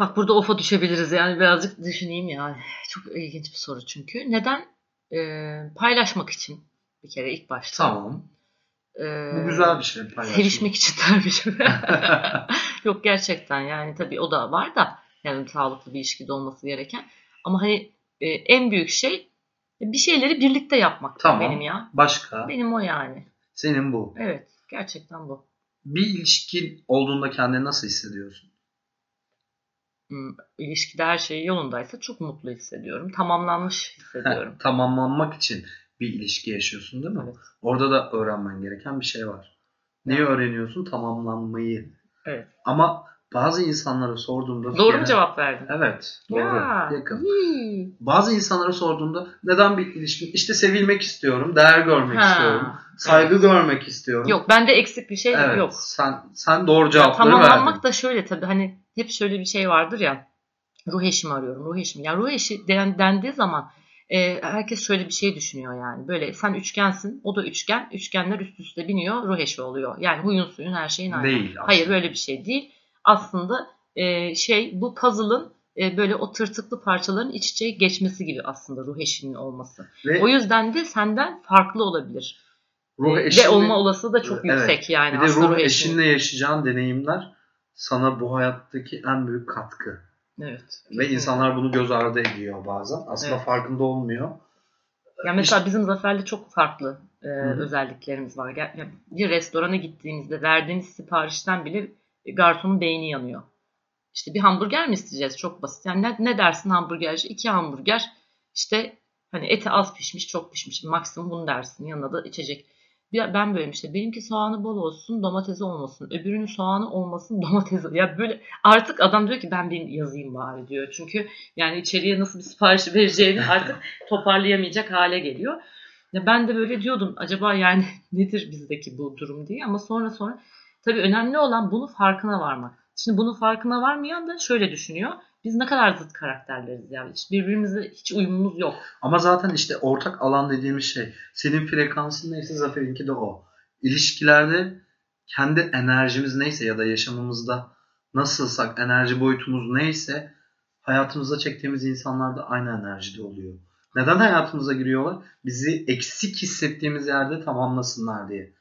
Bak burada ofa düşebiliriz yani birazcık düşüneyim yani. Çok ilginç bir soru çünkü. Neden? Ee, paylaşmak için bir kere ilk başta. Tamam. Ee, Bu güzel bir şey paylaşmak. Sevişmek için tabii. <laughs> Yok gerçekten yani tabii o da var da yani sağlıklı bir ilişkide olması gereken. Ama hani e, en büyük şey bir şeyleri birlikte yapmak Tamam. benim ya. Başka? Benim o yani. Senin bu. Evet gerçekten bu. Bir ilişkin olduğunda kendini nasıl hissediyorsun? İlişkide her şey yolundaysa çok mutlu hissediyorum. Tamamlanmış hissediyorum. Tamamlanmak için bir ilişki yaşıyorsun değil mi? Evet. Orada da öğrenmen gereken bir şey var. Neyi öğreniyorsun? Tamamlanmayı. Evet. Ama bazı insanlara sorduğumda... Doğru mu cevap verdin? Evet. Doğru. Ya, Yakın. iyi. Bazı insanlara sorduğumda neden bir ilişkin? İşte sevilmek istiyorum, değer görmek Ha, istiyorum, saygı görmek istiyorum. Yok bende eksik bir şey evet, yok. Sen sen doğru cevapları Tamamlanmak verdin. da şöyle tabii hani hep şöyle bir şey vardır ya ruh eşimi arıyorum ruh eşimi. Yani ruh eşi den, dendiği zaman e, herkes şöyle bir şey düşünüyor yani. Böyle sen üçgensin o da üçgen. Üçgenler üst üste biniyor ruh eşi oluyor. Yani huyun suyun her şeyin aynı. Değil aslında. Hayır böyle bir şey değil. Aslında e, şey bu puzzle'ın e, böyle o tırtıklı parçaların iç içe geçmesi gibi aslında ruh eşinin olması. Ve O yüzden de senden farklı olabilir. ruh eşinle, Ve olma olasılığı da çok Evet. yüksek yani bir de ruh eşinin. eşinle yaşayacağın deneyimler sana bu hayattaki en büyük katkı. Evet. Ve insanlar bunu göz ardı ediyor bazen. Aslında Evet. farkında olmuyor. Yani mesela bizim Zafer'le çok farklı e, özelliklerimiz var. Yani bir restorana gittiğimizde verdiğimiz siparişten bile garsonun beyni yanıyor. İşte bir hamburger mi isteyeceğiz? Çok basit. Yani ne, ne dersin hamburgerci? İki hamburger. İşte hani eti az pişmiş, çok pişmiş. Maksimum bunu dersin. Yanına da içecek. Ben böyle işte benimki soğanı bol olsun, domatesi olmasın. Öbürünün soğanı olmasın, <laughs> domatesi. Ya böyle artık adam diyor ki ben bir yazayım bari diyor. Çünkü yani içeriye nasıl bir sipariş <laughs> vereceğini artık toparlayamayacak hale geliyor. Ya ben de böyle diyordum acaba yani <laughs> nedir bizdeki bu durum diye ama sonra sonra tabii önemli olan bunu farkına varmak. Şimdi bunun farkına varmayan da şöyle düşünüyor. Biz ne kadar zıt karakterleriz yani. Hiç birbirimizle hiç uyumumuz yok. Ama zaten işte ortak alan dediğimiz şey. Senin frekansın neyse Zafer'inki de o. İlişkilerde kendi enerjimiz neyse ya da yaşamımızda nasılsak enerji boyutumuz neyse hayatımıza çektiğimiz insanlar da aynı enerjide oluyor. Neden hayatımıza giriyorlar? Bizi eksik hissettiğimiz yerde tamamlasınlar diye.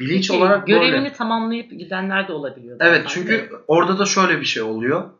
Bilinç Peki, olarak görevini böyle. tamamlayıp gidenler de olabiliyor. Evet zaten. çünkü orada da şöyle bir şey oluyor.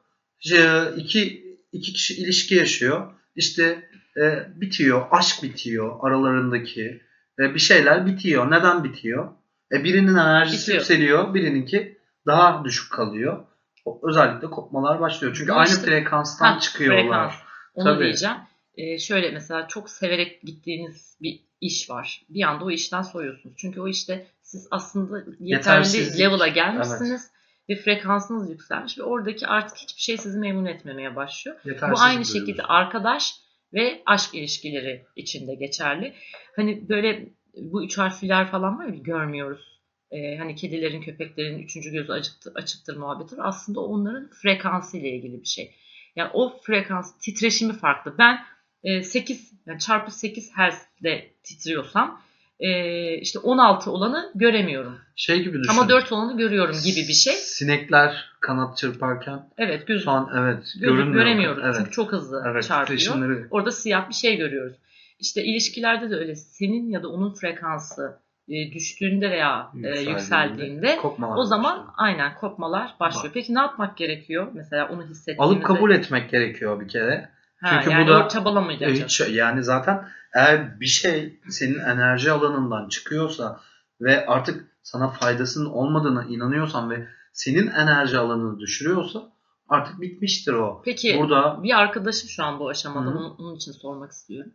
İşte iki, iki kişi ilişki yaşıyor. İşte e, bitiyor. Aşk bitiyor aralarındaki. E, bir şeyler bitiyor. Neden bitiyor? E, birinin enerjisi Bitiyor. yükseliyor. Birininki daha düşük kalıyor. O- Özellikle kopmalar başlıyor. Çünkü Bu aynı işte- frekanstan Ha, çıkıyorlar. frekans. Onu Tabii. diyeceğim. Ee, şöyle mesela çok severek gittiğiniz bir iş var. Bir anda o işten soyuyorsunuz. Çünkü o işte siz aslında yeterli level'a gelmişsiniz. Ve frekansınız yükselmiş ve oradaki artık hiçbir şey sizi memnun etmemeye başlıyor. Bu Yetersizlik aynı şekilde arkadaş ve aşk ilişkileri içinde geçerli. Hani böyle bu üç harfliler falan var ya görmüyoruz. Ee, hani kedilerin, köpeklerin üçüncü gözü açıktır, açıktır muhabbeti var. Aslında onların frekansı ile ilgili bir şey. Yani o frekans titreşimi farklı. Ben e, 8 yani çarpı 8 Hz'de titriyorsam e, işte 16 olanı göremiyorum. Şey gibi düşün. Ama 4 olanı görüyorum gibi bir şey. Sinekler kanat çırparken Evet göz, şu an evet görünmüyor. göremiyoruz. Evet. Çünkü çok hızlı evet, çarpıyor. titreşimleri Orada siyah bir şey görüyoruz. İşte ilişkilerde de öyle. Senin ya da onun frekansı e, düştüğünde veya e, Yükseldiğinde, yükseldiğinde kopmalar o zaman başlıyor. aynen kopmalar başlıyor. Bak. Peki ne yapmak gerekiyor? Mesela onu hissettiğimizde. alıp kabul etmek gerekiyor bir kere. Ha, çünkü bu yani da- o çabalamayacak. Hiç, yani zaten eğer bir şey senin enerji alanından çıkıyorsa ve artık sana faydasının olmadığına inanıyorsan ve senin enerji alanını düşürüyorsa artık bitmiştir o. Peki Burada bir arkadaşım şu an bu aşamada Hı. onun, onun için sormak istiyorum.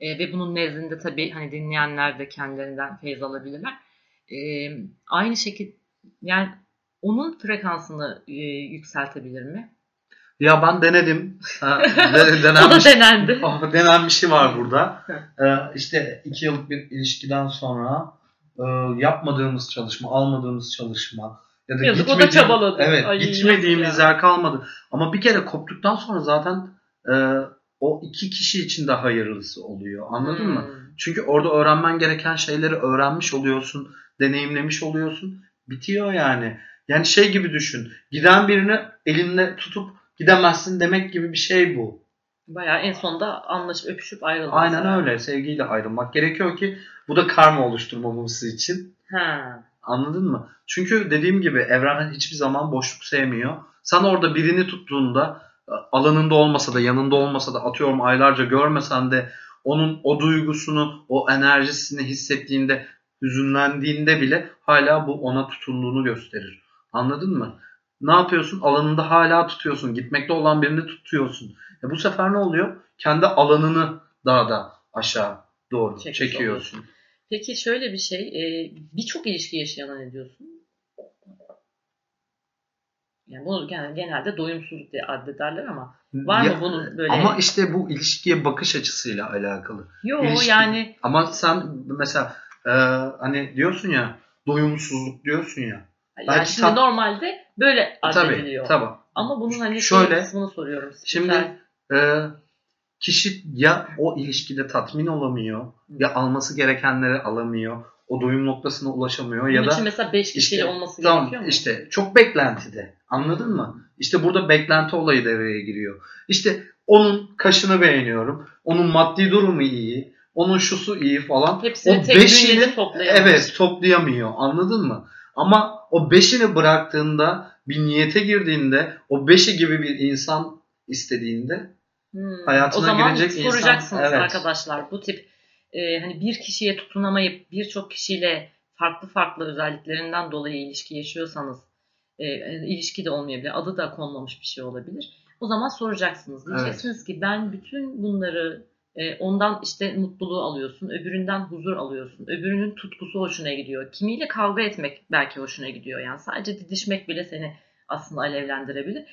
Ee, ve bunun nezdinde tabii hani dinleyenler de kendilerinden feyz alabilirler. Ee, aynı şekilde yani onun frekansını e, yükseltebilir mi? Ya ben denedim. Ha, <laughs> de- denen O da denendi. Oh, denen bir şey var burada. Ee, işte iki yıllık bir ilişkiden sonra e, yapmadığımız çalışma, almadığımız çalışma ya da Yazık, o da gitmediğim- çabaladı. Evet, Ay, gitmediğimiz yer kalmadı. Ama bir kere koptuktan sonra zaten e, o iki kişi için de hayırlısı oluyor. Anladın mı? Hmm. Çünkü orada öğrenmen gereken şeyleri öğrenmiş oluyorsun, deneyimlemiş oluyorsun. Bitiyor yani. Yani şey gibi düşün. Giden birini elinle tutup gidemezsin demek gibi bir şey bu. Bayağı en sonunda anlaşıp öpüşüp ayrıldı. Aynen mesela. öyle. Sevgiyle ayrılmak gerekiyor ki bu da karma oluşturmamız için. Ha. Anladın mı? Çünkü dediğim gibi evren hiçbir zaman boşluk sevmiyor. Sen orada birini tuttuğunda e, alanında olmasa da yanında olmasa da atıyorum aylarca görmesen de onun o duygusunu, o enerjisini hissettiğinde, hüzünlendiğinde bile hala bu ona tutunduğunu gösterir. Anladın mı? Ne yapıyorsun? Alanında hala tutuyorsun. Gitmekte olan birini tutuyorsun. E bu sefer ne oluyor? Kendi alanını daha da aşağı doğru Çekmiş çekiyorsun. Peki şöyle bir şey, e, birçok ilişki yaşayana ne diyorsun? Yani bunu gen- genelde doyumsuzluk diye addederler ama var Ya- mı bunun böyle? Ama işte bu ilişkiye bakış açısıyla alakalı. Yo ilişki- yani Ama sen mesela e, hani diyorsun ya doyumsuzluk diyorsun ya. yani belki şimdi tat- normalde böyle Tabii addediliyor. tabii. Ama bunun hani Şöyle, kısmını soruyorum. Şimdi Spiritüel- e, kişi ya o ilişkide tatmin olamıyor ya alması gerekenleri alamıyor. O doyum noktasına ulaşamıyor bunun ya için da mesela 5 kişiyle işte, olması tamam gerekiyor mu? işte çok beklentide. Anladın mı? İşte burada beklenti olayı devreye giriyor. İşte onun kaşını beğeniyorum. Onun maddi durumu iyi. Onun şusu iyi falan. Hepsini o tek beşini bünyede toplayamaz. Evet toplayamıyor anladın mı? Ama o beşini bıraktığında bir niyete girdiğinde o beşi gibi bir insan istediğinde Hmm. hayatına o zaman girecek insan- soracaksınız evet. arkadaşlar bu tip e, hani bir kişiye tutunamayıp birçok kişiyle farklı farklı özelliklerinden dolayı ilişki yaşıyorsanız e, e, ilişki de olmayabilir adı da konmamış bir şey olabilir o zaman soracaksınız diyeceksiniz ki ben bütün bunları ondan işte mutluluğu alıyorsun öbüründen huzur alıyorsun öbürünün tutkusu hoşuna gidiyor kimiyle kavga etmek belki hoşuna gidiyor yani sadece didişmek bile seni aslında alevlendirebilir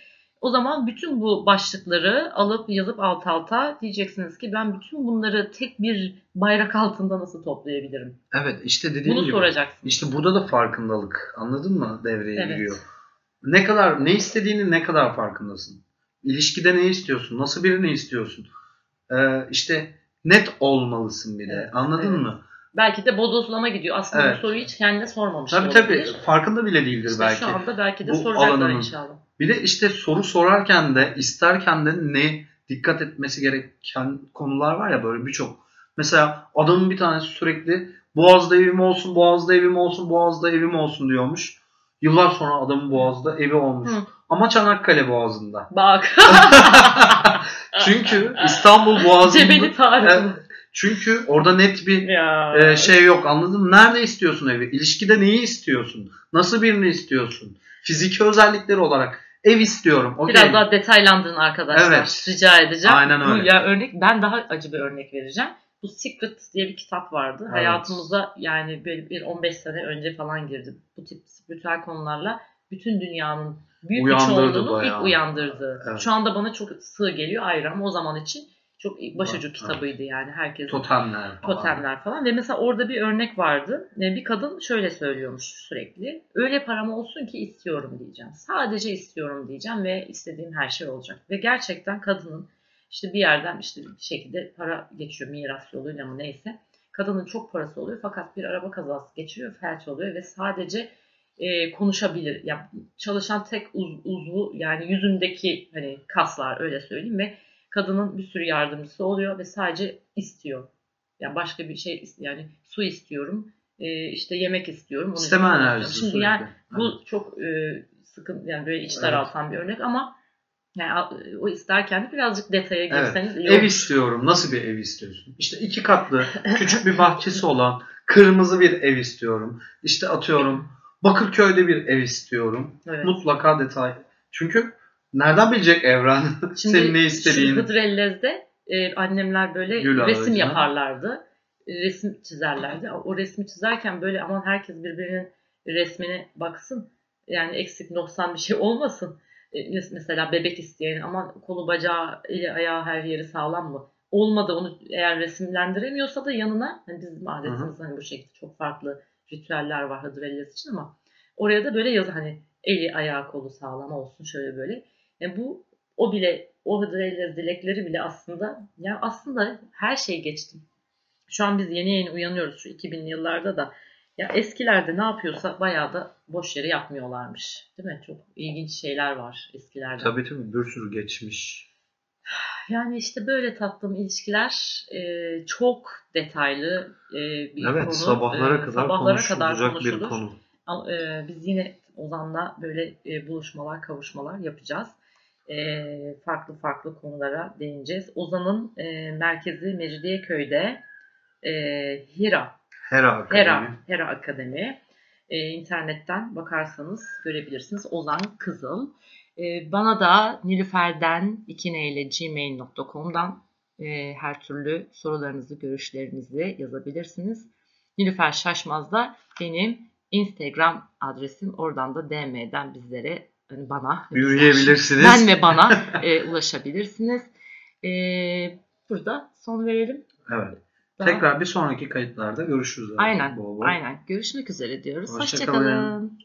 o zaman bütün bu başlıkları alıp yazıp alt alta diyeceksiniz ki ben bütün bunları tek bir bayrak altında nasıl toplayabilirim? evet işte dediğim Bunu gibi soracaksınız. işte burada da farkındalık anladın mı devreye Evet. giriyor. Ne kadar ne istediğini ne kadar farkındasın. İlişkide ne istiyorsun? Nasıl birini istiyorsun? Ee, işte net olmalısın bir de. Evet, Anladın evet. mı? Belki de bodozlama gidiyor. Aslında Evet. bu soruyu hiç kendine sormamış Tabii da tabii. olabilir. Farkında bile değildir İşte belki. şu anda belki de Bu soracaklar alanının- inşallah. Bir de işte soru sorarken de isterken de ne dikkat etmesi gereken konular var ya böyle birçok. Mesela adamın bir tanesi sürekli Boğaz'da evim olsun, Boğaz'da evim olsun, Boğaz'da evim olsun diyormuş. Yıllar sonra adamın Boğaz'da evi olmuş. Hı. Ama Çanakkale Boğazı'nda. Bak. <laughs> Çünkü İstanbul Boğazı'nda Cebeli Tarık. Evet. çünkü orada net bir ya. e, şey yok anladın mı? Nerede istiyorsun evi? İlişkide neyi istiyorsun? Nasıl birini istiyorsun? Fiziki özellikleri olarak ev istiyorum. okey. Biraz daha detaylandırın arkadaşlar. Evet. Rica edeceğim. Aynen Bu öyle. ya örnek ben daha acı bir örnek vereceğim. Bu Secret diye bir kitap vardı. Evet. Hayatımıza yani böyle bir 15 sene önce falan girdi. Bu tip spiritüel konularla bütün dünyanın büyük bir Uyandırdı çoğunluğunu bayağı. ilk uyandırdı. Evet. Şu anda bana çok sığ geliyor ayrı ama o zaman için çok başucu Evet. kitabıydı yani herkes Totemler falan. totemler falan ve mesela orada bir örnek vardı. E, Bir kadın şöyle söylüyormuş sürekli. Öyle param olsun ki istiyorum diyeceğim. Sadece istiyorum diyeceğim ve istediğim her şey olacak. Ve gerçekten kadının işte bir yerden işte bir şekilde para geçiyor miras yoluyla mı neyse. Kadının çok parası oluyor fakat bir araba kazası geçiriyor, felç oluyor ve sadece e, konuşabilir. Yani çalışan tek uz- uzvu yani yüzündeki hani kaslar öyle söyleyeyim ve kadının bir sürü yardımcısı oluyor ve sadece istiyor. Yani başka bir şey yani su istiyorum, e, işte yemek istiyorum. İsteme enerjisi Şimdi sürekli. yani bu Evet. çok e, sıkın yani böyle iç Evet. daraltan bir örnek ama yani o isterken de birazcık detaya Evet. girseniz iyi Ev olur. istiyorum. Nasıl bir ev istiyorsun? İşte iki katlı, küçük bir bahçesi olan, Kırmızı bir ev istiyorum. İşte atıyorum Bakırköy'de bir ev istiyorum. Evet. Mutlaka detay. Çünkü nereden bilecek Evren <laughs> senin ne istediğini? Hıdrellez'de e, annemler böyle Gül resim ağacına. yaparlardı. E, Resim çizerlerdi. O resmi çizerken böyle aman herkes birbirinin resmine baksın. Yani eksik noksan bir şey olmasın. E, mes- Mesela bebek isteyen aman kolu bacağı eli ayağı her yeri sağlam mı? Olmadı onu eğer resimlendiremiyorsa da yanına hani bizim adetimiz hani bu şekilde çok farklı ritüeller var Hıdrellez için ama oraya da böyle yazı hani eli ayağı kolu sağlam olsun şöyle böyle. Yani bu o bile o Hıdrellez dilekleri bile aslında ya aslında her şey geçti. Şu an biz yeni yeni uyanıyoruz şu 2000'li yıllarda da. Ya eskilerde ne yapıyorsa bayağı da boş yere yapmıyorlarmış. Değil mi? Çok ilginç şeyler var eskilerde. Tabii tabii bir sürü geçmiş. Yani işte böyle tatlım ilişkiler e, çok detaylı e, bir evet konu. sabahlara E, kadar sabahlara kadar konuşulacak bir konuşulur. konu. E, biz yine Ozan'la böyle e, buluşmalar, kavuşmalar yapacağız. E, farklı farklı konulara değineceğiz. Ozan'ın e, merkezi Mecidiyeköy'de e, Hira, Hera Akademi. Hera, Hera Akademi. E, internetten bakarsanız görebilirsiniz. Ozan Kızıl. E, bana da nilüferden ikineyle gmail.com'dan e, her türlü sorularınızı, görüşlerinizi yazabilirsiniz. Nilüfer Şaşmaz da benim Instagram adresim. Oradan da DM'den bizlere, hani bana, Yürüyebilirsiniz. ben ve bana e, ulaşabilirsiniz. E, burada son verelim. Evet. Daha- Tekrar bir sonraki kayıtlarda görüşürüz. Aynen, Bol bol. aynen. Görüşmek üzere diyoruz. Hoşça kalın. Hoşçakalın.